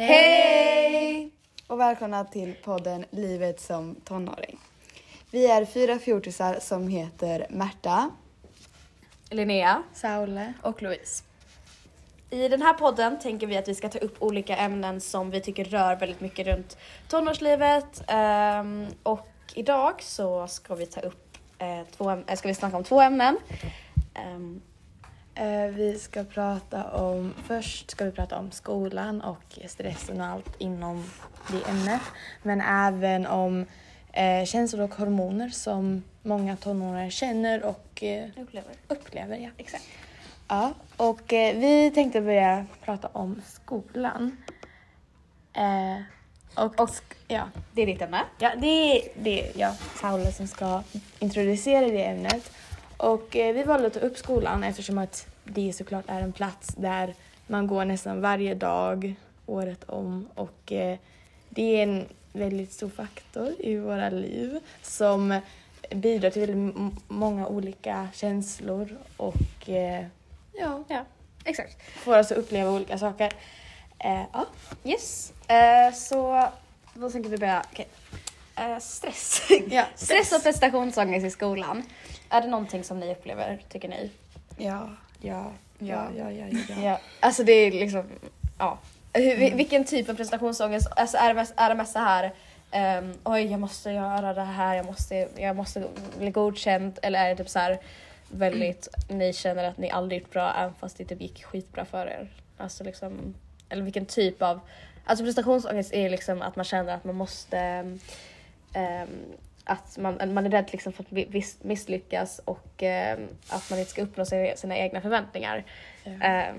Hej! Och välkomna till podden Livet som tonåring. Vi är fyra fjortisar som heter Märta. Linnea Saule. och Louise. I den här podden tänker vi att vi ska ta upp olika ämnen som vi tycker rör väldigt mycket runt tonårslivet. Ehm, och idag så ska vi ta upp eh, två, äm- äh, ska vi snacka om två ämnen. Ehm, Eh, Vi ska prata om, först ska vi prata om skolan och stressen och allt inom det ämnet. Men även om eh, känslor och hormoner som många tonåringar känner och eh, upplever. upplever. Ja. Exakt. Ja, och eh, vi tänkte börja prata om skolan. Eh, och, och ja, Det är ditt ämne. Ja, det är, det ja, Saula som ska introducera det ämnet. Och eh, vi valde att ta upp skolan eftersom att det såklart är en plats där man går nästan varje dag året om och eh, det är en väldigt stor faktor i våra liv som bidrar till väldigt många olika känslor och eh, ja, Ja, exakt. får oss att uppleva olika saker. Eh, ja. Yes. Eh, så då tänker vi börja. okej. Eh, stress. Ja, stress och prestationsångest i skolan. Är det någonting som ni upplever, tycker ni? Ja. Ja, ja, ja, ja, ja. ja. Alltså det är liksom, ja. Hur, vi- Vilken typ av prestationsångest? Alltså är det mest, är det mest så här, ehm, oj jag måste göra det här, jag måste, jag måste bli godkänd eller är det typ så här väldigt, ni känner att ni aldrig gjort bra även fast det typ gick skitbra för er? Alltså liksom, eller vilken typ av, alltså prestationsångest är liksom att man känner att man måste ehm, att man, man är rädd liksom för att misslyckas och ehm, att man inte ska uppnå sina, sina egna förväntningar. Ehm,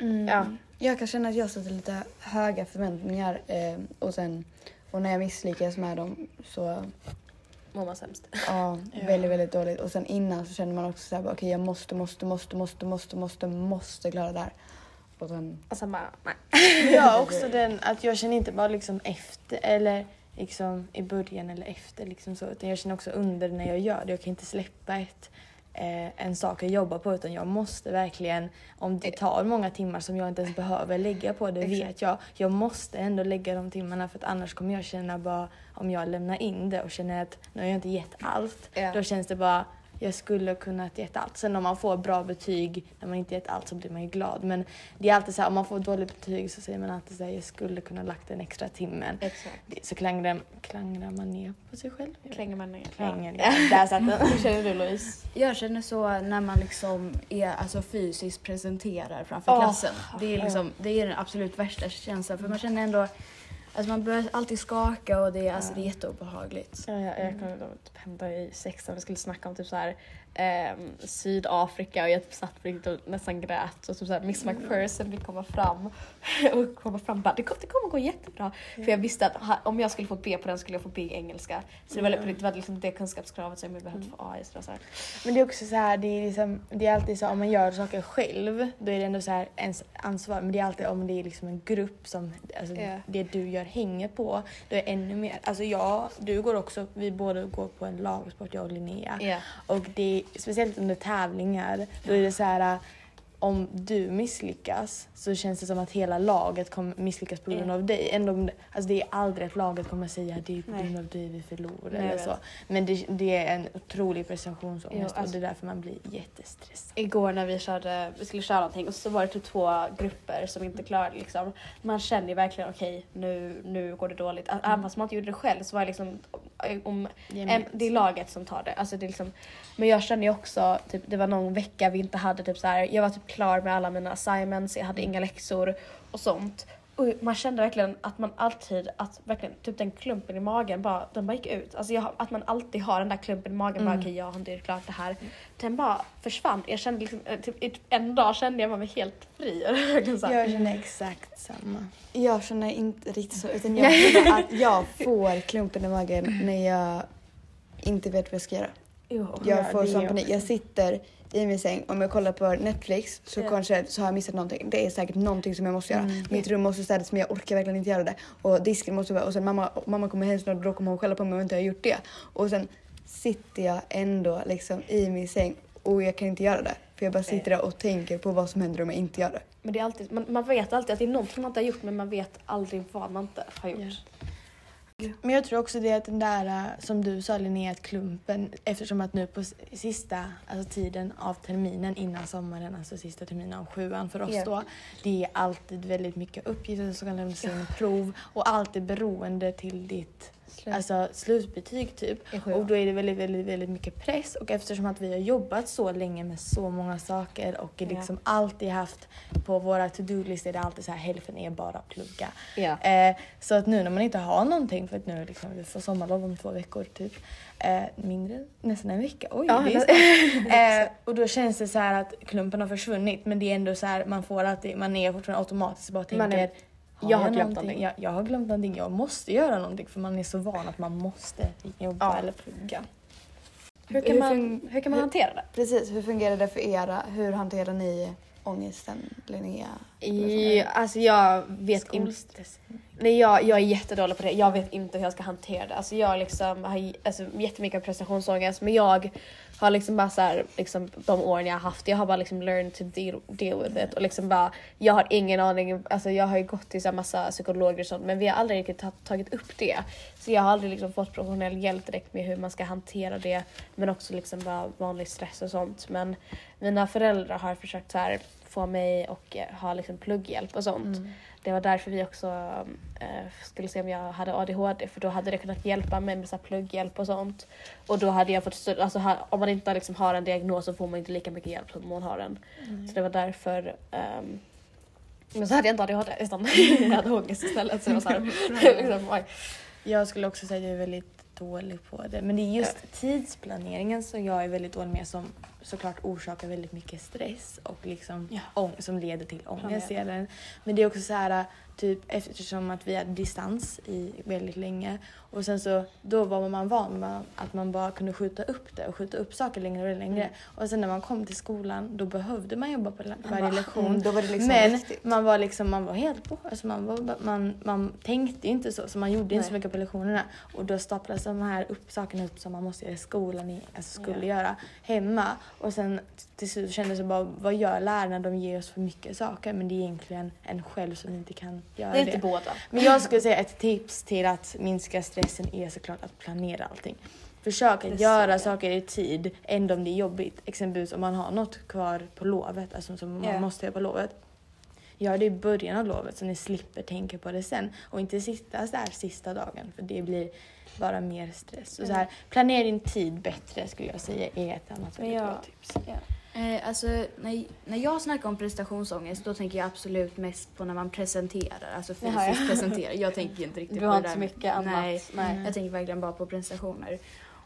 Mm. Ja. Jag kan känna att jag sätter lite höga förväntningar eh, och sen och när jag misslyckas med dem så mår man sämst. ja, Ja. väldigt, väldigt dåligt. Och sen innan så känner man också så här, bara, okej jag måste, måste, måste, måste, måste, måste, måste klara det här. Och sen, Och sen bara, nej. Jag har också den att jag känner inte bara liksom efter eller liksom i början eller efter liksom så utan jag känner också under när jag gör det. Jag kan inte släppa ett, eh, en sak jag jobbar på utan jag måste verkligen, om det tar många timmar som jag inte ens behöver lägga på det vet jag. Jag måste ändå lägga de timmarna för att annars kommer jag känna bara om jag lämnar in det och känner att nu har jag inte gett allt. Ja. Då känns det bara jag skulle kunnat gett allt. Sen om man får bra betyg när man inte gett allt så blir man ju glad. Men det är alltid så här, om man får dåligt betyg så säger man alltid så här, jag skulle kunna lagt en extra timmen. Exakt. Så klangrar, klangrar man ner på sig själv. Klänger man ner. Klänger ner. Där satt den. Hur känner du Louise? Jag känner så när man liksom är, alltså fysiskt presenterar framför Åh. klassen. Det är, liksom, det är den absolut värsta känslan för man känner ändå Alltså man börjar alltid skaka och det är, alltså, det är jätteobehagligt. Ja, jag, jag ihåg typ hända i sexan, vi skulle snacka om typ så här ehm, Sydafrika och jag typ satt på riktigt och nästan grät och typ så här Miss McPherson vill komma fram och komma fram och bara det kommer, det kommer gå jättebra. För jag visste att om jag skulle få B på den skulle jag få B i engelska. Så det var, Mm. det var liksom det kunskapskravet som jag behövde få A i. Så. Men det är också så här, det är, liksom, det är alltid så om man gör saker själv, då är det ändå så här ens ansvar. Men det är alltid om det är liksom en grupp som alltså, Ja. det du gör hänger på, då är det ännu mer. Alltså jag, du går också, vi båda går på en lagsport, jag och Linnea. Ja. Och det är, speciellt under tävlingar, då är det så här om du misslyckas så känns det som att hela laget kommer misslyckas på grund Ja. av dig. Ändå, om alltså det är aldrig att laget kommer säga det är på grund av dig vi förlorar eller så. Men det, det är en otrolig prestationsångest Ja, alltså- och det är därför man blir jättestressad. Igår när vi, körde, vi skulle köra någonting och så var det typ två grupper som inte klarade liksom. Man känner ju verkligen okej nu, nu går det dåligt. Även fast man inte gjorde det själv så var det liksom om, en, det är laget som tar det. Alltså det är liksom, men jag kände ju också, typ, det var någon vecka vi inte hade typ så här. jag var typ klar med alla mina assignments, jag hade inga läxor och sånt. Och man kände verkligen att man alltid, att verkligen typ den klumpen i magen bara, den bara gick ut. Alltså jag, att man alltid har den där klumpen i magen, bara Mm. okej jag har inte gjort klart det här. Den bara försvann. Jag kände liksom, eh, typ, en dag kände jag mig helt fri. Jag känner exakt samma. Jag känner inte riktigt så utan jag känner att jag får klumpen i magen när jag inte vet vad jag ska göra. Jo. Jag Ja, får det sån panik. Jag sitter i min säng, om jag kollar på Netflix så Ja. kanske så har jag missat någonting. Det är säkert någonting som jag måste göra. Mm. Mitt rum måste städas men jag orkar verkligen inte göra det. Och disken måste vara, och sen mamma, mamma kommer hem snart och då kommer hon skälla på mig om jag inte har gjort det. Och sen sitter jag ändå liksom i min säng och jag kan inte göra det. För jag bara sitter där och tänker på vad som händer om jag inte gör det. Men det är alltid, man, man vet alltid att det är någonting man inte har gjort men man vet aldrig vad man inte har gjort. Men jag tror också det att den där äh, som du sa Linnea, att klumpen eftersom att nu på sista alltså tiden av terminen innan sommaren, alltså sista terminen av sjuan för oss Ja. då, det är alltid väldigt mycket uppgifter som kan lämnas in, prov och allt är beroende till ditt Slut. alltså, slutbetyg typ. Och då är det väldigt, väldigt, väldigt mycket press och eftersom att vi har jobbat så länge med så många saker och liksom alltid haft på våra to-do-listor är det alltid så här hälften är bara att plugga. Ja. Eh, så att nu när man inte har någonting för att nu liksom, vi får sommarlov om två veckor typ. Eh, mindre, nästan en vecka. Oj, Ja, är eh, Och då känns det så här att klumpen har försvunnit men det är ändå så här man får alltid, man är fortfarande automatiskt bara Man tänker jag har glömt någonting? någonting. Jag, jag har glömt någonting, jag måste göra någonting för man är så van att man måste jobba Ja. eller plugga. Hur kan Hur man, hur kan man hur- hantera det? Precis, hur fungerar det för era? Hur hanterar ni ångesten, Linnea? I, alltså jag vet inte. Nej, jag, jag är jättedålig på det. Jag vet inte hur jag ska hantera det. Alltså jag liksom har alltså, jättemycket prestationsångest men jag har liksom bara så här, liksom, de åren jag har haft, jag har bara liksom learned to deal, deal with it och liksom bara, jag har ingen aning, alltså jag har ju gått till så här massa psykologer och sånt men vi har aldrig riktigt tagit upp det. Så jag har aldrig liksom fått professionell hjälp direkt med hur man ska hantera det men också liksom bara vanlig stress och sånt. Men mina föräldrar har försökt så här, få mig och eh, ha liksom plugghjälp och sånt. Det var därför vi också eh, skulle se om jag hade ADHD för då hade det kunnat hjälpa mig med så här plugghjälp och sånt. Och då hade jag fått större, alltså om man inte liksom har en diagnos så får man inte lika mycket hjälp som man har den. Så det var därför ehm, men så hade jag inte ADHD utan jag hade ångest istället. Så det var så här, liksom, oj. Jag skulle också säga att jag är väldigt dålig på det. Men det är just tidsplaneringen som jag är väldigt dålig med som såklart orsakar väldigt mycket stress och liksom Ja. som leder till ångest. Den. Men det är också så här typ eftersom att vi hade distans i väldigt länge och sen så då var man van med att man bara kunde skjuta upp det och skjuta upp saker längre och längre. Mm. Och sen när man kom till skolan då behövde man jobba på varje bara, lektion. mm, då var det liksom Men viktigt. man var liksom, man var helt på. Alltså man, var, man, man tänkte inte så, så man gjorde inte så Nej. mycket på lektionerna. Och då staplades de här upp, sakerna upp som man måste göra i skolan, alltså skulle Ja. göra hemma. Och sen till slut kändes det bara, vad gör lärarna? De ger oss för mycket saker men det är egentligen en själv som inte kan göra Det är inte båda. Men jag skulle säga ett tips till att minska stressen är såklart att planera allting. Försök att göra ja. saker i tid, ändå om det är jobbigt. Exempelvis om man har något kvar på lovet, alltså som man Ja. måste göra på lovet. Gör det i början av lovet så ni slipper tänka på det sen. Och inte sitta där sista dagen för det blir bara mer stress. Så, så här, planera din tid bättre skulle jag säga är ett annat väldigt jag- bra tips. Eh, alltså, när, när jag snackar om prestationsångest då tänker jag absolut mest på när man presenterar, alltså fysiskt Jaha, ja. presenterar. Jag tänker inte riktigt Du på har det inte där så med- mycket annat. Nej, Nej. jag tänker verkligen bara på prestationer.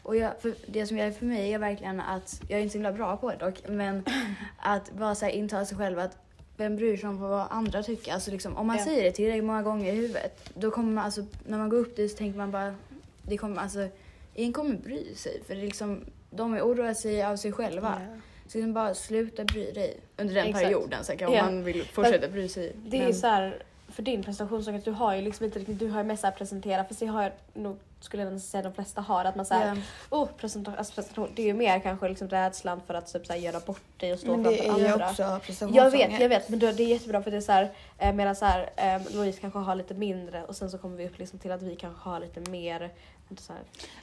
Och jag, det som gäller för mig är verkligen att, jag är inte så himla bra på det dock, men att bara så här intala sig själv att vem bryr sig om vad andra tycker? Alltså liksom, om man Ja. säger det tillräckligt många gånger i huvudet, då kommer man alltså, när man går upp dit så tänker man bara, det kommer alltså, ingen kommer bry sig för det liksom, de är oroar sig av sig själva. Ja. Så liksom bara sluta bry dig under den Exakt. perioden. Sen kan Ja. man vill fortsätta bry sig. Det är men- så här, för din prestationsångest, du har ju liksom inte riktigt, du har ju mest så här presentera, för det har jag nog, skulle jag säga de flesta har, att man såhär, Ja. oh presentation, alltså presentation, det är ju mer kanske liksom rädslan för att typ, så här, göra bort dig och stå Men det framför är ju andra. också Jag prestationsångest. vet, jag vet, men det är jättebra för det är så här, eh, medan så här, eh, Louise kanske har lite mindre och sen så kommer vi upp liksom till att vi kanske har lite mer, så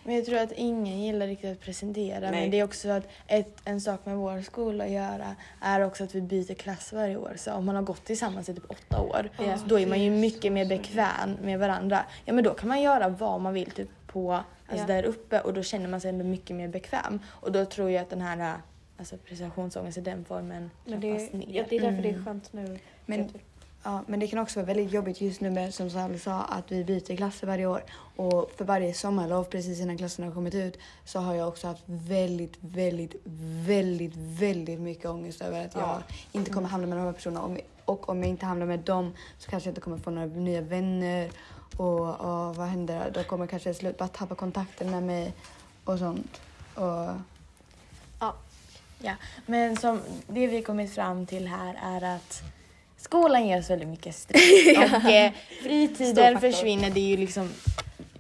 Men jag tror att ingen gillar riktigt att presentera. Nej. Men det är också att ett, en sak med vår skola att göra är också att vi byter klass varje år. Så om man har gått tillsammans i typ åtta år, så då är man ju mycket mer bekväm med varandra. Ja men då kan man göra vad man vill typ på, alltså Ja. där uppe och då känner man sig ändå mycket mer bekväm. Och då tror jag att den här alltså prestationsångest i den formen men det, trappas ner. ja, det är därför det är Mm. skönt nu. Men, ja, men det kan också vara väldigt jobbigt just nu med, som Sally sa, att vi byter klasser varje år. Och för varje sommarlov, precis innan klasserna har kommit ut, så har jag också haft väldigt, väldigt, väldigt, väldigt mycket ångest över att jag Ja. inte kommer hamna med de här personerna. Och om jag inte hamnar med dem så kanske jag inte kommer få några nya vänner. Och, och vad händer? då? Kommer jag kanske slut, bara tappa kontakten med mig och sånt. Och, Ja, men som det vi kommit fram till här är att skolan ger oss väldigt mycket stress och eh, fritiden försvinner. Det är ju liksom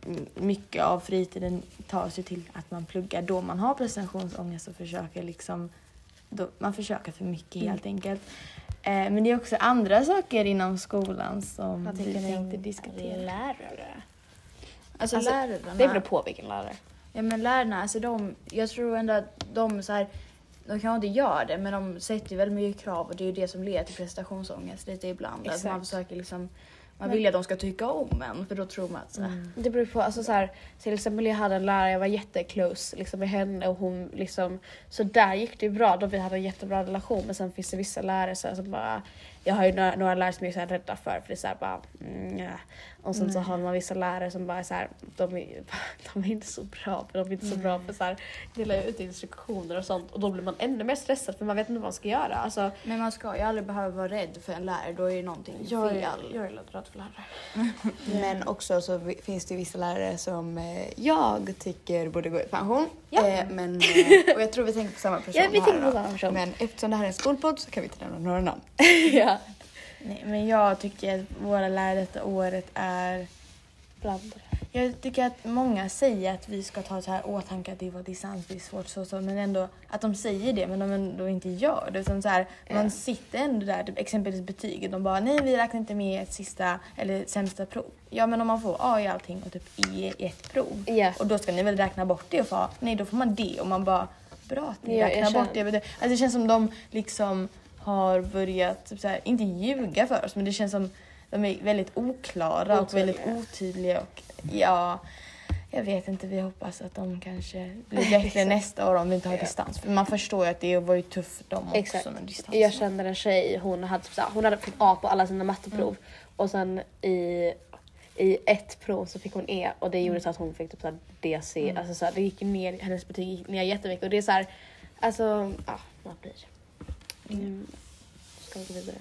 mm, mycket av fritiden tas ju till att man pluggar då man har prestationsångest och försöker liksom då, man försöker för mycket helt enkelt. Eh, men det är också andra saker inom skolan som Vad vi tänkte diskutera. lärare? Alltså, Alltså, lärarna. Det beror på vilken lärare. Ja men lärarna, alltså de, jag tror ändå att de så här, de kanske inte gör det men de sätter ju väldigt mycket krav och det är ju det som leder till prestationsångest lite ibland. Att man Exakt. försöker liksom, man vill ju att de ska tycka om en för då tror man att så Mm. Det beror på, alltså så här, till exempel jag hade en lärare, jag var jätteclose liksom, med henne och hon liksom, så där gick det ju bra då vi hade en jättebra relation men sen finns det vissa lärare så här, som bara, jag har ju några, några lärare som jag är så här rädda för för det är så här bara, mm, ja. och sen så har man vissa lärare som bara är så här, de är, de är inte så bra för de är inte så bra för så här, dela ut instruktioner och sånt och då blir man ännu mer stressad för man vet inte vad man ska göra. Alltså, Men man ska ju aldrig behöva vara rädd för en lärare, då är ju någonting jag, är, fel. jag är lite rädd för lärare. Men också så finns det vissa lärare som eh, jag tycker borde gå i pension. Ja. Eh, men, eh, och jag tror vi tänker på samma person Ja, vi här tänker på samma person. Men eftersom det här är en skolpodd så kan vi inte nämna några namn. ja. Nej, men jag tycker att våra lärare detta året är... Blandade. Jag tycker att många säger att vi ska ta så här åtanke att det var svårt så, så men ändå att de säger det men de ändå inte gör det. Utan så här, Man sitter ändå där, typ, exempelvis betyget, de bara nej vi räknar inte med ett sista eller sämsta prov. Ja men om man får A i allting och typ E i ett prov Ja. och då ska ni väl räkna bort det och få A? Nej då får man D och man bara bra att ni Ja, räknar bort det. Alltså, det känns som de liksom har börjat, typ så här, inte ljuga för oss men det känns som de är väldigt oklara och väldigt Otydliga. och ja, jag vet inte. Vi hoppas att de kanske blir bättre nästa år om vi inte har distans. För man förstår ju att det var ju tufft de också Exakt. med distans. Jag kände en tjej, hon hade, typ hon hade fått A på alla sina matteprov och sen i, i ett prov så fick hon E och det gjorde så att hon fick typ så här DC. Alltså så här, det gick ner, hennes betyg gick ner jättemycket och det är så här, alltså ja, man blir. Mm. Ska vi gå vidare?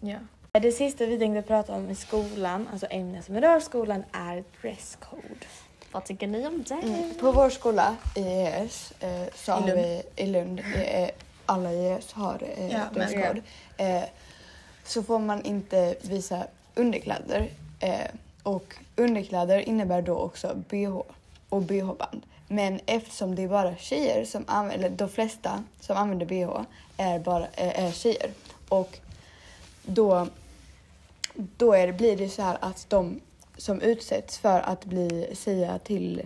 Ja. Det sista vi tänkte prata om i skolan, alltså ämnen som rör skolan, är dresscode. Vad tycker ni om det? Mm. På vår skola i ES eh, så I har Lund. vi i Lund, är, alla i ES har eh, Ja, dresscode. Eh, så får man inte visa underkläder. Eh, och underkläder innebär då också bh och bh-band. Men eftersom det är bara tjejer som använder, eller de flesta som använder bh är, bara, eh, är tjejer. Och då, då är det, blir det så här att de som utsätts för att bli, säga till,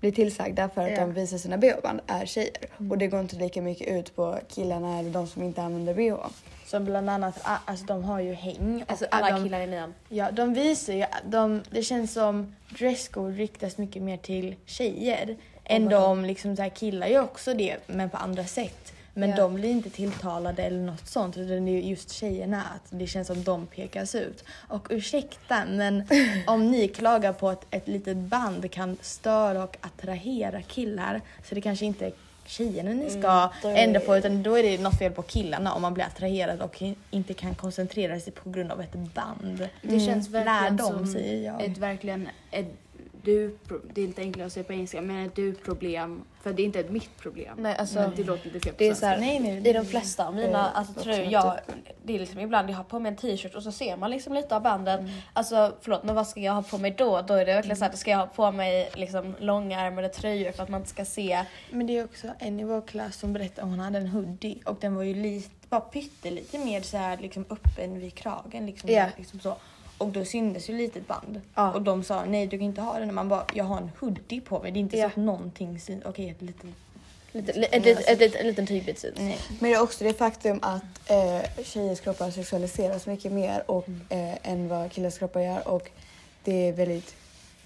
bli tillsagda för att Ja. de visar sina bh-band är tjejer. Och det går inte lika mycket ut på killarna eller de som inte använder bh. Som bland annat, ah, alltså de har ju häng. Alltså alla de, killar i nian. Ja, de visar ju, de, det känns som dresscode riktas mycket mer till tjejer. Än vadå? de, liksom så här, killar gör också det, men på andra sätt. Men Ja. de blir inte tilltalade eller något sånt. Utan det är just tjejerna, att det känns som de pekas ut. Och ursäkta, men om ni klagar på att ett litet band kan störa och attrahera killar så det kanske inte är tjejerna ni ska Mm, ändra på utan då är det något fel på killarna om man blir attraherad och inte kan koncentrera sig på grund av ett band. Det känns Lär verkligen dem, som säger jag. ett verkligen ett du, det är inte enklare att säga på engelska, men ett du-problem. För det är inte ett mitt problem. Nej, alltså, Men det låter lite fel Det är så här, Nej, nej, I de flesta av mina Eh, alltså, tröjor, typ- jag, det är liksom ibland jag har på mig en t-shirt och så ser man liksom lite av bandet. Mm. Alltså förlåt men vad ska jag ha på mig då? Då är det verkligen så här, ska jag ha på mig liksom långärmade tröjor för att man inte ska se. Men det är också en i vår klass som berättade att hon hade en hoodie och den var ju lite, bara pyttelite mer så här liksom öppen vid kragen. Liksom, Ja. liksom så. Och då syntes ju lite ett band. Ja. Och de sa nej du kan inte ha den. Och man bara jag har en hoodie på mig. Det är inte Ja. så att någonting syns. Okej ett litet... Lite, li- ett, ett, ett, ett, en liten tygbit syns. Nej. Men det är också det faktum att eh, tjejers kroppar sexualiseras mycket mer och, eh, än vad killars kroppar gör. Och det är väldigt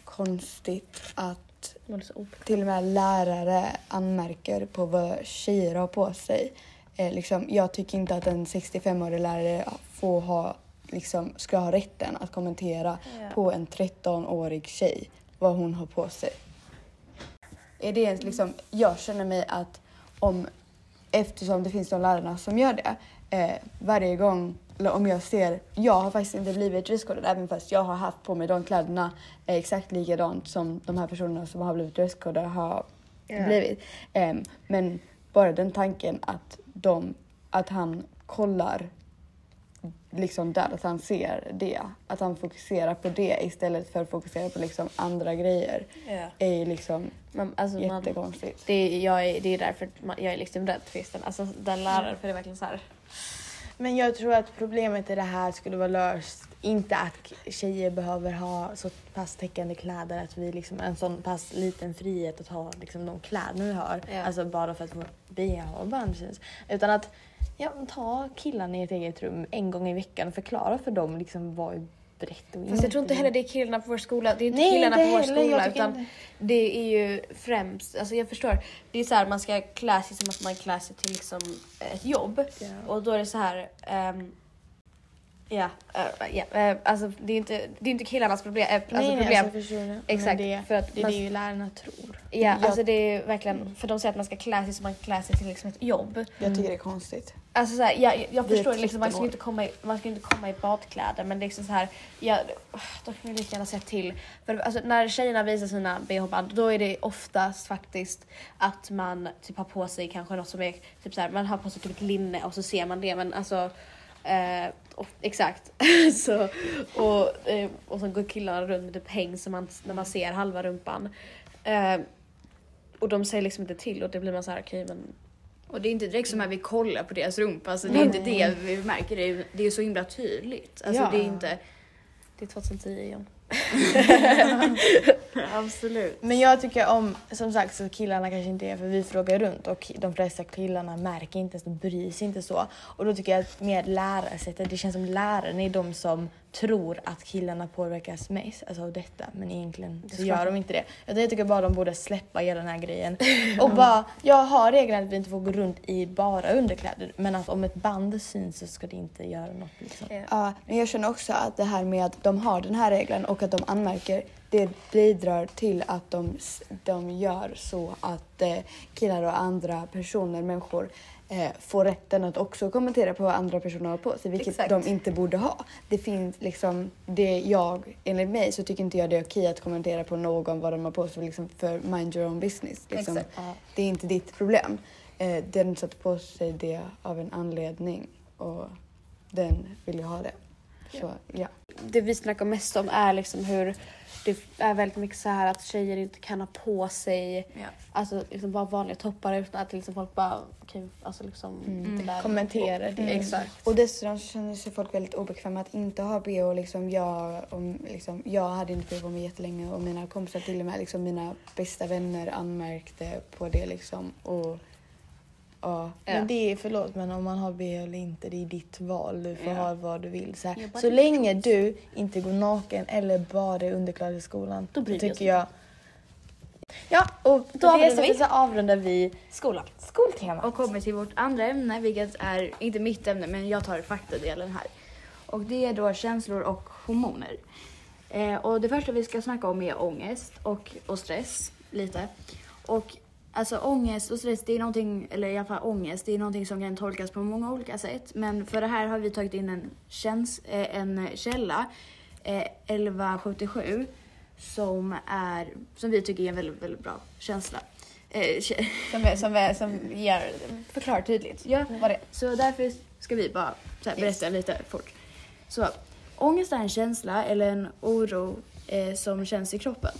konstigt att Man är så obekväm. till och med lärare anmärker på vad tjejer har på sig. Eh, liksom, jag tycker inte att en 65-årig lärare får ha, liksom, ska ha rätten att kommentera Ja. på en 13-årig tjej vad hon har på sig. Är det ens liksom, jag känner mig att om, eftersom det finns de lärarna som gör det, eh, varje gång, eller om jag ser, jag har faktiskt inte blivit dresscodad även fast jag har haft på mig de kläderna eh, exakt likadant som de här personerna som har blivit dresscodade har Ja. blivit. Em, men bara den tanken att, de, att han kollar liksom där, att han ser det. Att han fokuserar på det istället för att fokusera på liksom andra grejer. Ja. är ju liksom Man, alltså, man, jättekonstigt. det, är, jag är, det är därför man, jag är liksom rädd för just den, alltså, den läraren. För det är verkligen så här. Men jag tror att problemet i det här skulle vara löst, inte att tjejer behöver ha så pass täckande kläder, att vi liksom en sån pass liten frihet att ha liksom de kläderna vi har. Ja. Alltså bara för att vår bh och band syns. Utan att ja, ta killarna i ett eget rum en gång i veckan och förklara för dem liksom vad är brett och Fast jag tror inte heller det är killarna på vår skola. Det är inte Nej, killarna på vår skola utan inte- det är ju främst, alltså jag förstår. Det är så här man ska klä sig som att man klär sig till liksom ett jobb. Ja. Och då är det så här. ehm, Ja, eh, ja, eh, alltså det är inte, det är inte killarnas problem. eh, Alltså nej, nej, problem. alltså förstår. Exakt, det, för att det är man- det ju lärarna tror. ja, jag- alltså det är verkligen, för de säger att man ska klä sig som man klär sig till liksom ett jobb. Jag tycker det är konstigt. Alltså så här, jag, jag, förstår liksom, man 13 ska inte komma i, man ska inte komma i badkläder men det är liksom så här, jag, då kan vi lika gärna säga till. För alltså, när tjejerna visar sina bh-band då är det oftast faktiskt att man typ har på sig kanske något som är typ så här, man har på sig typ ett linne och så ser man det men alltså Eh, och, exakt. så, och, eh, och så går killarna runt med typ häng så man, när man ser halva rumpan. Eh, och de säger liksom inte till och det blir man så här okej men Och det är inte direkt som att vi kollar på deras rumpa, alltså det är inte det vi märker, det är, det är så himla tydligt. Alltså Ja. det är inte... det är 2010 igen. Absolut. Men jag tycker om, som sagt så killarna kanske inte är, för vi frågar runt och de flesta killarna märker inte ens, de bryr sig inte så. Och då tycker jag att med lärarsättet, det känns som lärarna är de som tror att killarna påverkas mest alltså av detta. Men egentligen så gör de inte det. Utan Jag tycker bara de borde släppa hela den här grejen. Och bara, jag har regeln att vi inte får gå runt i bara underkläder. Men att om ett band syns så ska det inte göra något liksom. Ja, men jag känner också att det här med att de har den här regeln och att de anmärker, det bidrar till att de, de gör så att eh, killar och andra personer, människor, eh, får rätten att också kommentera på vad andra personer har på sig, vilket Exakt. de inte borde ha. Det finns liksom, det jag, enligt mig så tycker inte jag det är okej att kommentera på någon vad de har på sig, liksom för mind your own business. Liksom. Det är inte ditt problem. Eh, den satte på sig det av en anledning och den vill jag ha det. Så ja. det vi snackar mest om är liksom hur det är väldigt mycket så här att tjejer inte kan ha på sig Ja. alltså liksom bara vanliga toppar utan att liksom folk bara okej, alltså liksom Mm. det där. Kommentera det. Exakt. Och dessutom känner sig folk väldigt obekväma att inte ha bh. Liksom jag, om, liksom, jag hade inte bh på mig jättelänge och mina kompisar till och med liksom, mina bästa vänner anmärkte på det liksom. Och, ja. Men det är, förlåt, men om man har BH eller inte, det är ditt val. Du får Ja. ha vad du vill. Så, här. Bara så det. länge du inte går naken eller bara i underkläder i skolan, Då bryr vi tycker oss jag... Ja, och Då det avrundar vi. sättet så avrundar vi Skolan. skoltemat. Och kommer till vårt andra ämne, vilket är inte mitt ämne, men jag tar faktadelen här. Och det är då känslor och hormoner. Eh, och det första vi ska snacka om är ångest och, och stress, lite. Och alltså ångest och stress, det är någonting, eller i alla fall ångest, det är någonting som kan tolkas på många olika sätt. Men för det här har vi tagit in en, käns, eh, en källa, eh, 1177, som, är, som vi tycker är en väldigt, väldigt bra känsla. Eh, Som, är, som, är, som ger, förklarar tydligt. Ja, Vad det är. så därför ska vi bara här, berätta lite fort. Så, ångest är en känsla eller en oro eh, som känns i kroppen.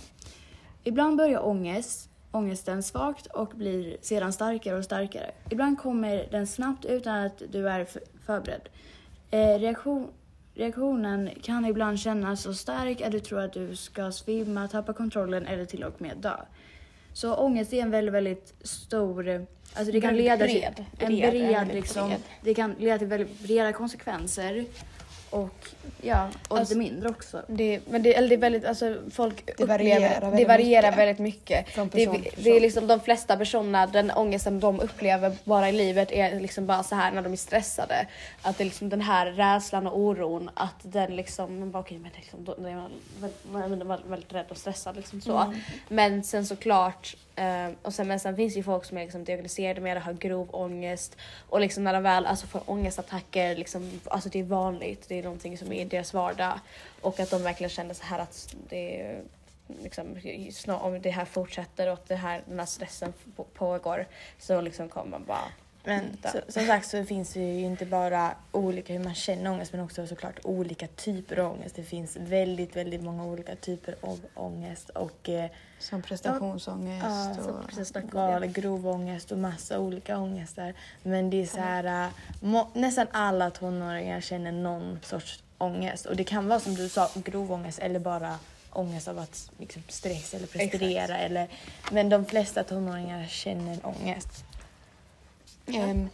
Ibland börjar ångest, ångesten svagt och blir sedan starkare och starkare. Ibland kommer den snabbt utan att du är förberedd. Eh, reaktion, reaktionen kan ibland kännas så stark att du tror att du ska svimma, tappa kontrollen eller till och med dö. Så ångest är en väldigt, väldigt stor... Alltså det kan leda till bred. en Bred, bred, väldigt liksom. bred. Det kan leda till väldigt breda konsekvenser. Och ja, och Alltså- lite mindre också. Det, men det, eller det är väldigt, alltså folk Det varierar upplever, det väldigt varierar mycket. väldigt mycket. Från Det, person det är person. liksom de flesta personerna, den ångesten de upplever bara i livet är liksom bara så här när de är stressade. Att det är liksom den här rädslan och oron att den liksom, man bara okej men liksom, då, då är man, väldigt, är väldigt rädd och stressad liksom så. Mm. Men sen såklart, eh, och sen, men sen finns det ju folk som är liksom diagnostiserade med att ha grov ångest. Och liksom när de väl alltså, får ångestattacker, liksom, alltså det är vanligt, det är någonting som är i deras vardag. Och att de verkligen känner så här att det är liksom, snar- om det här fortsätter och att det här, den här stressen på- pågår så liksom kommer man bara Men så, som sagt så finns det ju inte bara olika hur man känner ångest men också såklart olika typer av ångest. Det finns väldigt, väldigt många olika typer av ångest och eh, Som prestationsångest Ja, och... precis snacka om var det. grov ångest och massa olika ångester. Men det är så här, äh, må, nästan alla tonåringar känner någon sorts ångest. Och det kan vara som du sa, grov ångest eller bara ångest av att liksom, stress eller prestera. Eller, men de flesta tonåringar känner ångest. Ehm,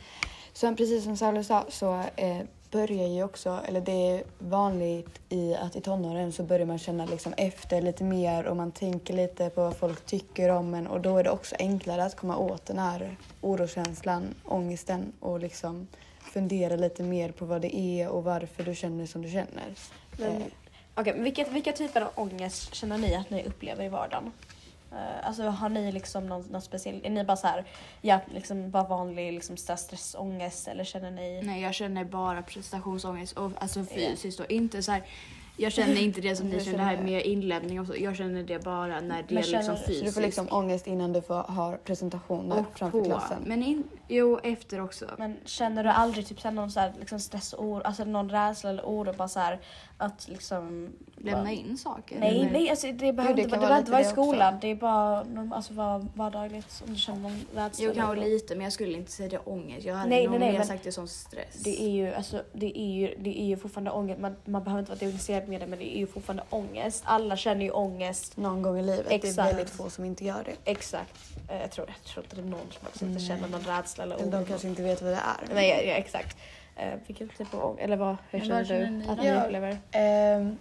så precis som Saule sa så eh, börjar ju också, eller det är vanligt i att i tonåren så börjar man känna liksom efter lite mer och man tänker lite på vad folk tycker om en och då är det också enklare att komma åt den här oroskänslan, ångesten och liksom fundera lite mer på vad det är och varför du känner som du känner. Men, Eh, men vilka, vilka typer av ångest känner ni att ni upplever i vardagen? Eh, alltså har ni liksom någon, någon speciell, är ni bara så här, ja liksom bara vanlig liksom stress, stressångest eller känner ni? Nej, jag känner bara prestationsångest, och, alltså fysiskt och inte så här. Jag känner inte det som ni känner, det här med inlämning och så. Jag känner det bara när det Men är känner- liksom så så fysiskt. du får liksom ångest innan du får ha presentationer och framför på. klassen. Men in, jo, efter också. Men känner du aldrig typ här någon så här, liksom stress och oro, alltså någon rädsla eller oro bara så här att liksom Lämna in saker. Nej, eller? nej, alltså det behöver inte vara, det vara behöver inte vara i det också. skolan. Det är bara alltså, vara vardagligt om du känner någon rädsla. Jo, kanske lite, men jag skulle inte säga det ångest. Jag hade Nej, nog nej, nej, mer men sagt det som stress. Det är ju, alltså, det är ju, det är ju fortfarande ångest. Man, man behöver inte vara diagnostiserad med det men det är ju fortfarande ångest. Alla känner ju ångest. Någon gång i livet. Det är Exakt. väldigt få som inte gör det. Exakt. Eh, Jag tror, jag tror inte det är någon som faktiskt inte känner någon rädsla eller oro. De kanske inte vet vad det är. Nej, ja, ja, exakt. Eh, vilken typ av ångest, eller vad, hur känner vad känner du ni att ni Ja. upplever? Ehm,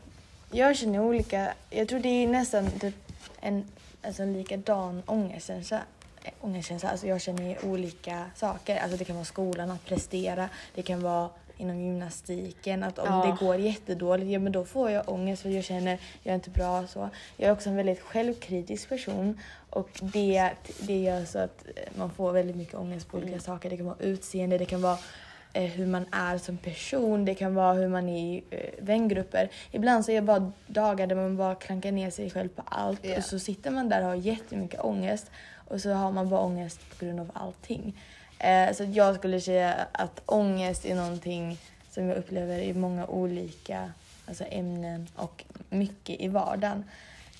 jag känner olika, jag tror det är nästan typ en alltså, en likadan ångestkänsla. Eh, ångestkänsla. Alltså jag känner olika saker. Alltså det kan vara skolan, att prestera. Det kan vara inom gymnastiken, att om Ja. det går jättedåligt, ja men då får jag ångest för jag känner jag är inte bra så. Jag är också en väldigt självkritisk person och det, det gör så att eh, man får väldigt mycket ångest på olika saker. Det kan vara utseende, det kan vara eh, hur man är som person, det kan vara hur man är i eh, vängrupper. Ibland så är det bara dagar där man bara klankar ner sig själv på allt Ja. och så sitter man där och har jättemycket ångest och så har man bara ångest på grund av allting. Eh, så att jag skulle säga att ångest är någonting som jag upplever i många olika alltså ämnen och mycket i vardagen.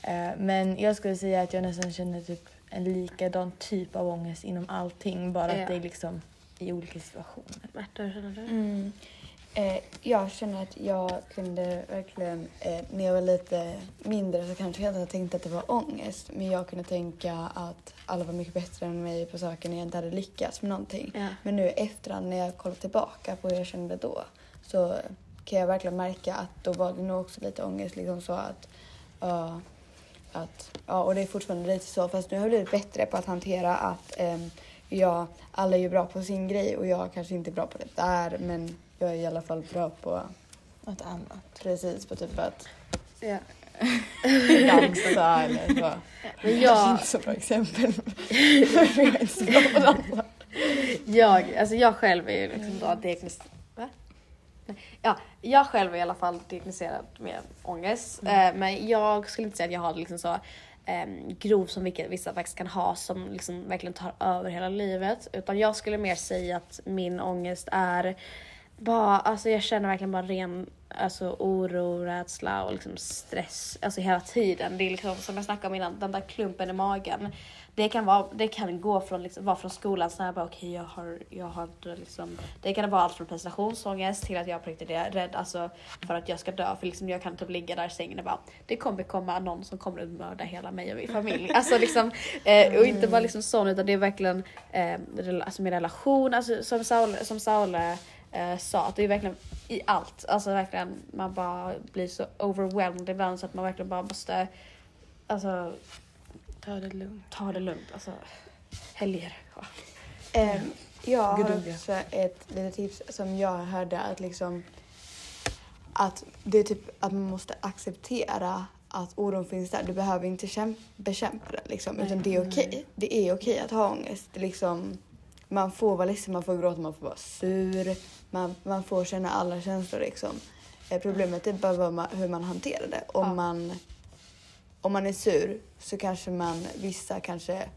Eh, men jag skulle säga att jag nästan känner typ en likadan typ av ångest inom allting, bara Ja. att det är liksom i olika situationer. Märta, hur känner du? Mm. Eh, jag känner att jag kunde verkligen, eh, när jag var lite mindre så kanske jag inte tänkte att det var ångest. Men jag kunde tänka att alla var mycket bättre än mig på saker när jag inte hade lyckats med någonting. Ja. Men nu efterhand när jag kollar tillbaka på hur jag kände då så kan jag verkligen märka att då var det nog också lite ångest. Liksom så att, ja, att, ja, och det är fortfarande lite så fast nu har jag blivit bättre på att hantera att ehm, ja, alla är ju bra på sin grej och jag kanske inte är bra på det där men jag är i alla fall bra på Något annat. precis på typ att Ja. dansa eller så. Men jag, inte så bra exempel. jag är inte så bra på dansa. jag, alltså jag själv är ju liksom då diagnostiserad. Ja, jag själv är i alla fall diagnostiserad med ångest. Eh, men jag skulle inte säga att jag har det liksom så eh, grov som vilka, vissa faktiskt kan ha som liksom verkligen tar över hela livet. Utan jag skulle mer säga att min ångest är bara, alltså jag känner verkligen bara ren alltså, oro, rädsla och liksom stress alltså hela tiden. Det är liksom som jag snackade om innan, den där klumpen i magen. Det kan, vara, det kan gå från, liksom, vara från skolan så här bara okej jag har, jag har inte liksom, det kan vara allt från prestationsångest till att jag på riktigt är rädd alltså, för att jag ska dö. För liksom, jag kan typ ligga där i sängen och bara det kommer komma någon som kommer att mörda hela mig och min familj. alltså liksom, eh, och inte bara liksom sån utan det är verkligen eh, alltså med relation, alltså, som Saul, som Saul eh, sa, att det är verkligen i allt. Alltså verkligen, man bara blir så overwhelmed ibland så att man verkligen bara måste alltså, Ta det lugnt. ta det lugnt. Alltså, helger. Ja. Ehm, jag har också ett litet tips som jag hörde att liksom att det är typ att man måste acceptera att oron finns där. Du behöver inte kämp- bekämpa den liksom, utan det är okej. Det är okej att ha ångest. Liksom, man får vara ledsen, man får gråta, man får vara sur. Man, man får känna alla känslor liksom. Eh, problemet är bara hur man hanterar det. Om, Ja. man, om man är sur så kanske man, vissa kanske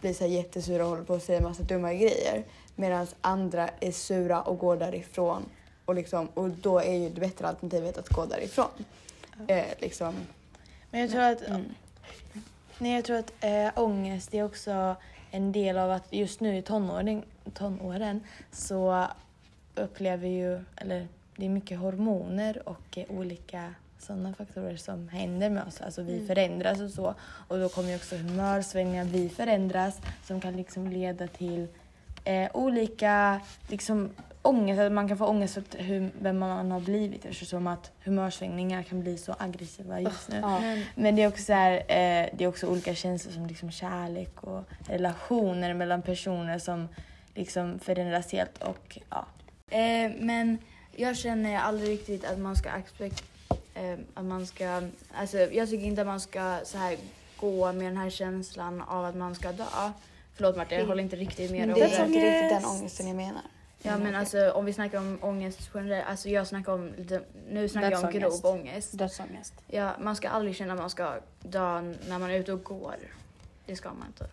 blir så jättesura och håller på att säga massa dumma grejer. medan andra är sura och går därifrån. Och, liksom, och då är ju det bättre alternativet att gå därifrån. Eh, liksom. Men jag tror att, Mm. nej, jag tror att äh, ångest är också en del av att just nu i tonåren, tonåren så upplever ju, eller det är mycket hormoner och eh, olika sådana faktorer som händer med oss. Alltså vi förändras och så. Och då kommer ju också humörsvängningar, vi förändras som kan liksom leda till eh, olika liksom, ångest. Att man kan få ångest för hur, vem man har blivit eftersom att humörsvängningar kan bli så aggressiva just nu. Ja. Men det är också, så här, eh, det är också olika känslor som liksom kärlek och relationer mellan personer som liksom förändras helt och ja. Eh, men jag känner aldrig riktigt att man ska expect, eh, att man ska, alltså jag tycker inte att man ska så här gå med den här känslan av att man ska dö. Förlåt Martin, jag håller inte riktigt med det det. är inte riktigt den ångesten jag menar. Ja men alltså om vi snackar om ångest generellt, alltså jag snackar om, lite, nu snackar jag om grov ångest. Dödsångest. Ja, man ska aldrig känna att man ska dö när man är ute och går. Det ska man inte.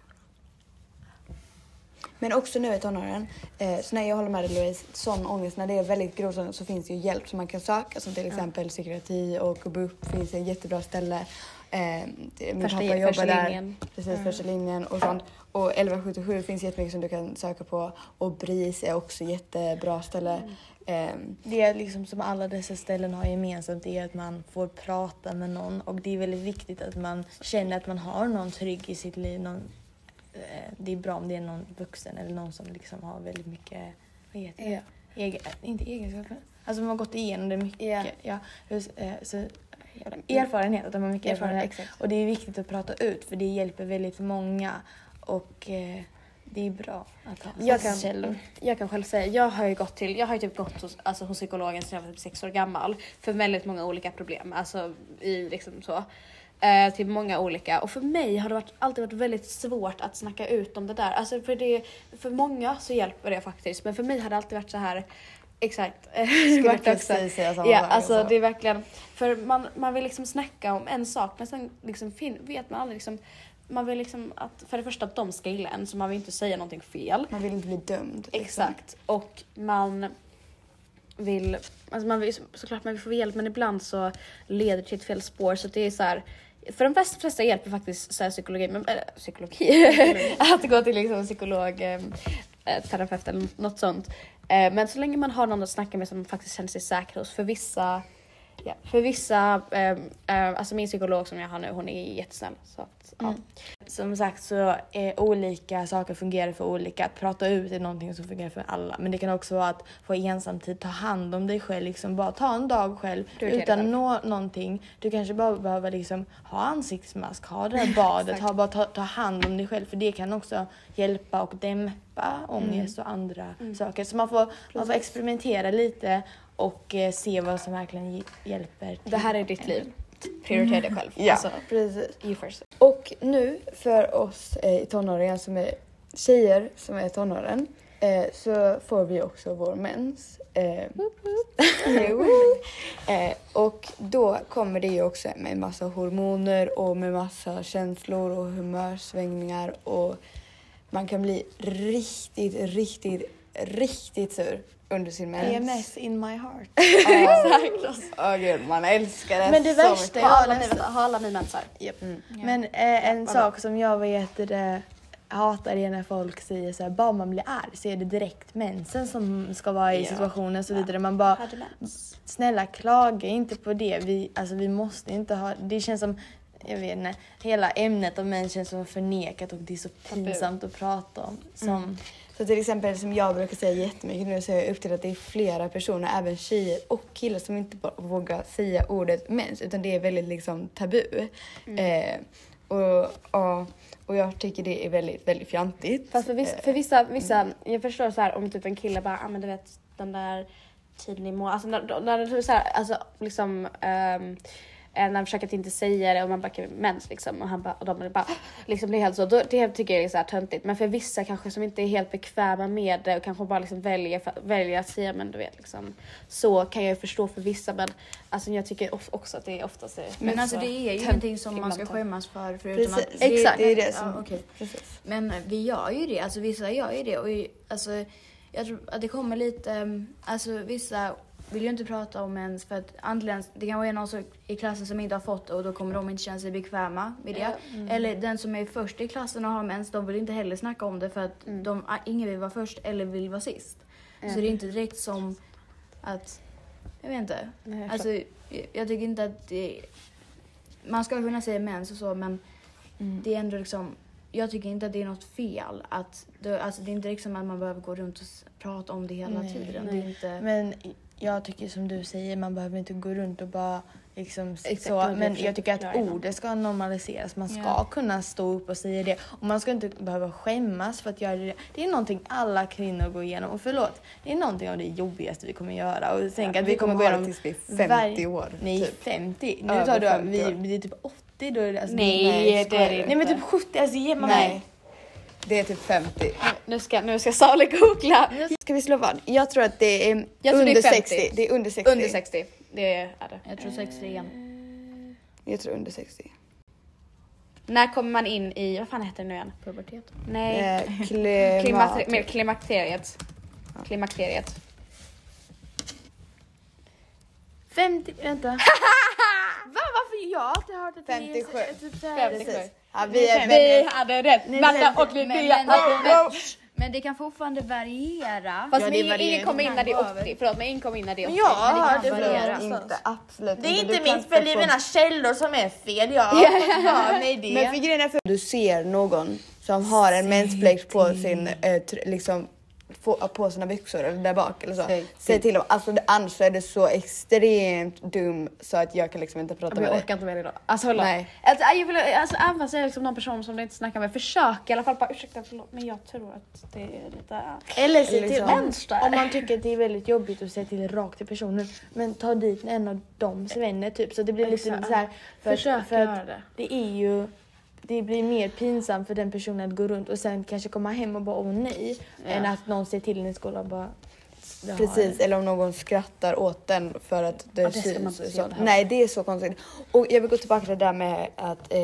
Men också nu i tonåren, eh, så när jag håller med dig Louise, sån ångest, när det är väldigt grov sån så finns det ju hjälp som man kan söka som till exempel psykiatri och BUP finns ett jättebra ställe. Eh, min Första, pappa jobbar där. linjen. Precis, första linjen och sånt. Och 1177 finns jättemycket som du kan söka på och BRIS är också jättebra ställe. Eh, Det är liksom som alla dessa ställen har gemensamt är att man får prata med någon och det är väldigt viktigt att man känner att man har någon trygg i sitt liv. Någon, eh, det är bra om det är någon vuxen eller någon som liksom har väldigt mycket, vad heter det? Egen, inte egenskaper, alltså man har gått igenom det mycket. Ja. Ja, eh, så, erfarenhet, att de har mycket erfarenhet. exakt. Och det är viktigt att prata ut för det hjälper väldigt många och eh, det är bra att ha Jag kan, källor. jag kan själv säga, jag har ju gått till, jag har ju typ gått hos, alltså, hos psykologen sedan jag var typ sex år gammal för väldigt många olika problem, alltså i liksom så. Eh, till många olika och för mig har det varit, alltid varit väldigt svårt att snacka ut om det där. Alltså för, det, för många så hjälper det faktiskt men för mig har det alltid varit så här Exakt. Skulle Vart också. precis säga samma Ja, alltså alltså. det är verkligen, för man, man vill liksom snacka om en sak men sen liksom fin, vet man aldrig liksom, man vill liksom att, för det första att de ska gilla en så man vill inte säga någonting fel. Man vill inte bli dömd. liksom. Exakt. Och man vill, alltså man vill, såklart man vill få hjälp men ibland så leder det till ett fel spår så det är så här. För de flesta, flesta hjälper faktiskt så psykologi, men, äh, psykologi, att gå till liksom psykolog, eh, terapeut eller något sånt. Eh, men så länge man har någon att snacka med som man faktiskt känner sig säker hos, för vissa Ja, för vissa, eh, eh, alltså min psykolog som jag har nu, hon är jättesnäll. Så att, ja. Som sagt så är olika saker fungerar för olika. Att prata ut är någonting som fungerar för alla. Men det kan också vara att få ensamtid, ta hand om dig själv. Liksom bara ta en dag själv utan nå någonting. Du kanske bara behöver liksom ha ansiktsmask, ha det här badet, ha, bara ta, ta hand om dig själv. För det kan också hjälpa och dämpa ångest och andra saker. Så man får, man får experimentera lite och eh, se vad som verkligen hj- hjälper. Det här är ditt liv. Prioritera dig själv. Ja, Alltså, precis. you first. Och nu för oss eh, i tonåren som är tjejer som är i tonåren eh, så får vi också vår mens. Eh, eh, och då kommer det ju också med massa hormoner och med massa känslor och humörsvängningar och man kan bli riktigt, riktigt, riktigt sur under sin mens. PMS in my heart. Exakt. Åh gud, man älskar det Men det så värsta mycket. Har Ja, alla, ni, nästan. har alla ni mensar? Mm. Men eh, en vad sak som jag vet det, hatar är när folk säger så här, bara man blir arg så är det direkt mensen som ska vara i Ja. situationen och så vidare. Man bara, snälla klaga inte på det. Vi, alltså, vi måste inte ha, det känns som, jag vet inte, hela ämnet om mens känns som förnekat och det är så pinsamt att prata om. Som, Så till exempel som jag brukar säga jättemycket nu så har jag upptäckt att det är flera personer, även tjejer och killar som inte vågar säga ordet mens utan det är väldigt liksom tabu. Eh, och, och, och jag tycker det är väldigt, väldigt fjantigt. Fast för vissa, för vissa, vissa jag förstår så här om typ en kille bara, ah, men du vet den där tiden i månaden, alltså när, när det är så här, alltså liksom eh, när de försöker att inte säga det och man bara mens liksom och han bara, och de bara liksom blir helt så. Då, det tycker jag är så här töntigt. Men för vissa kanske som inte är helt bekväma med det och kanske bara liksom väljer, väljer att säga men du vet liksom så kan jag ju förstå för vissa men alltså jag tycker också att det oftast är Men alltså så det är ju ingenting som man ska skämmas för förutom Precis. att... Exakt. Det är det som... Ja, okej. Precis. Men vi gör ju det, alltså vissa gör ju det och alltså jag tror att det kommer lite, alltså vissa vill ju inte prata om ens för att antingen det kan vara någon som- i klassen som inte har fått det och då kommer de inte känna sig bekväma med det. Eller den som är först i klassen och har mens, de vill inte heller snacka om det för att de, ingen vill vara först eller vill vara sist. Så det är inte direkt som att, jag vet inte. Nej, jag Alltså jag, tycker inte att det, man ska kunna säga mens och så men det är ändå liksom, jag tycker inte att det är något fel att, det, alltså det är inte liksom att man behöver gå runt och prata om det hela Nej, tiden. nej. Det är inte, Men jag tycker som du säger, man behöver inte gå runt och bara liksom Exakt, det så. det Men jag tycker att ordet ska normaliseras. Man ska Ja. kunna stå upp och säga det. Och man ska inte behöva skämmas för att göra det. Det är någonting alla kvinnor går igenom. Och förlåt, det är någonting av det jobbigaste vi kommer göra. Och tänk att vi kommer gå ha det igenom... tills vi är 50 varje- år. Nej, typ. 50. Nu tar du 50 vi, vi är typ 80 då är det alltså, Nej, nej, det är det nej men inte. typ 70. Alltså ge mig Nej. Det är typ 50. Nu ska, nu ska Sali googla. Ska vi slå vad? Jag tror att det är Jag tror det är under 50. 60. Det är under 60. Under 60. Det är det. jag tror 60 igen. Jag tror under 60. När kommer man in i, vad fan heter det nu igen? Pubertet. Nej. Eh, klimat. med klimakteriet. Klimakteriet. 50, vänta. Va? Varför? Jag har alltid hört att det 57. är typ så här- 57. Ja, vi är Vi väldigt... hade rätt! Men- och Men, Linnea. men, men, men det kan fortfarande variera. Fast Ja, det ingen, varierar. ingen kommer in när det är över. 80. Förlåt men ingen kommer in när det är 80. Men jag Men det kan det variera. någonstans. Inte, absolut Det är inte kan mitt fel, det är få- mina källor som är fel. Jag har för mig det. Men för grejen är för du ser någon som har en mensfläck på sin, eh, liksom, på, på sina byxor eller där bak eller så. Säg Säg till dem. Alltså annars är det så extremt dum så att jag kan liksom inte prata med jag dig. orkar inte med det idag. Alltså förlåt. Nej. Alltså, jag vill, alltså även fast jag är liksom någon person som du inte snackar med, försök i alla fall bara ursäkta förlåt men jag tror att det är lite... Eller se till, liksom- om, Vänster. om man tycker att det är väldigt jobbigt att säga till rakt till personen. Men ta dit en av dems vänner typ så det blir lite Exakt. så här. För, Försök att, för göra det. det är ju det blir mer pinsamt för den personen att gå runt och sen kanske komma hem och bara åh nej. Ja. Än att någon säger till en i skolan och bara "Det Precis, jag." eller om någon skrattar åt den för att det, Ja, det syns. göra. Nej, det är så konstigt. Och jag vill gå tillbaka till det där med att eh,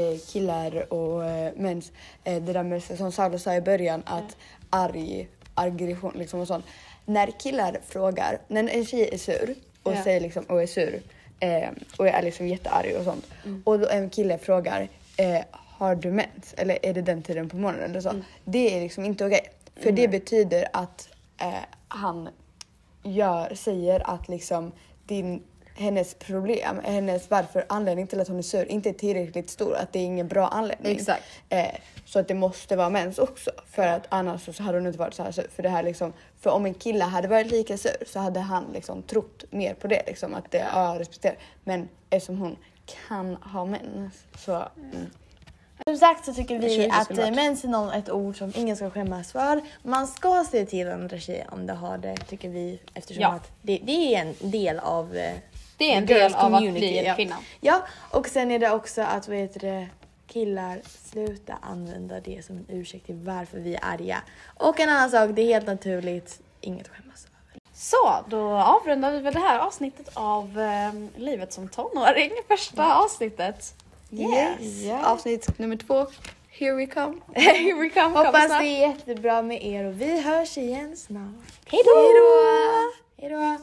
eh, killar och eh, mens, eh, det där med som Saula sa i början att arg, aggression liksom och sånt. När killar frågar, när en tjej är sur och Ja. säger liksom och är sur eh, och är liksom jättearg och sånt Mm. och då en kille frågar eh, har du mens eller är det den tiden på morgonen eller så. Mm. Det är liksom inte okej. För det betyder att eh, han gör, säger att liksom din, hennes problem, hennes varför anledning till att hon är sur inte är tillräckligt stor, att det är ingen bra anledning. Exakt. Eh, så att det måste vara mens också för att annars så hade hon inte varit så här sur. För det här liksom, för om en kille hade varit lika sur så hade han liksom trott mer på det liksom att det, ja, jag respekterar. Men eftersom hon kan ha mens så mm. Som sagt så tycker vi att eh, mens är någon, ett ord som ingen ska skämmas för. Man ska se till andra tjejer om de har det tycker vi eftersom Ja. att det, det är en del av eh, Det är en girls del av att community, bli en ja. kvinna. Ja, och sen är det också att vad heter det, killar sluta använda det som en ursäkt till varför vi är arga. Och en annan sak, det är helt naturligt, inget att skämmas. Så, då avrundar vi väl det här avsnittet av ehm, Livet som tonåring. Första avsnittet. yes. Avsnitt nummer två. Here we come. Here we come. Hoppas snart. det är jättebra med er och vi hörs igen snart. Hej då! Hej då!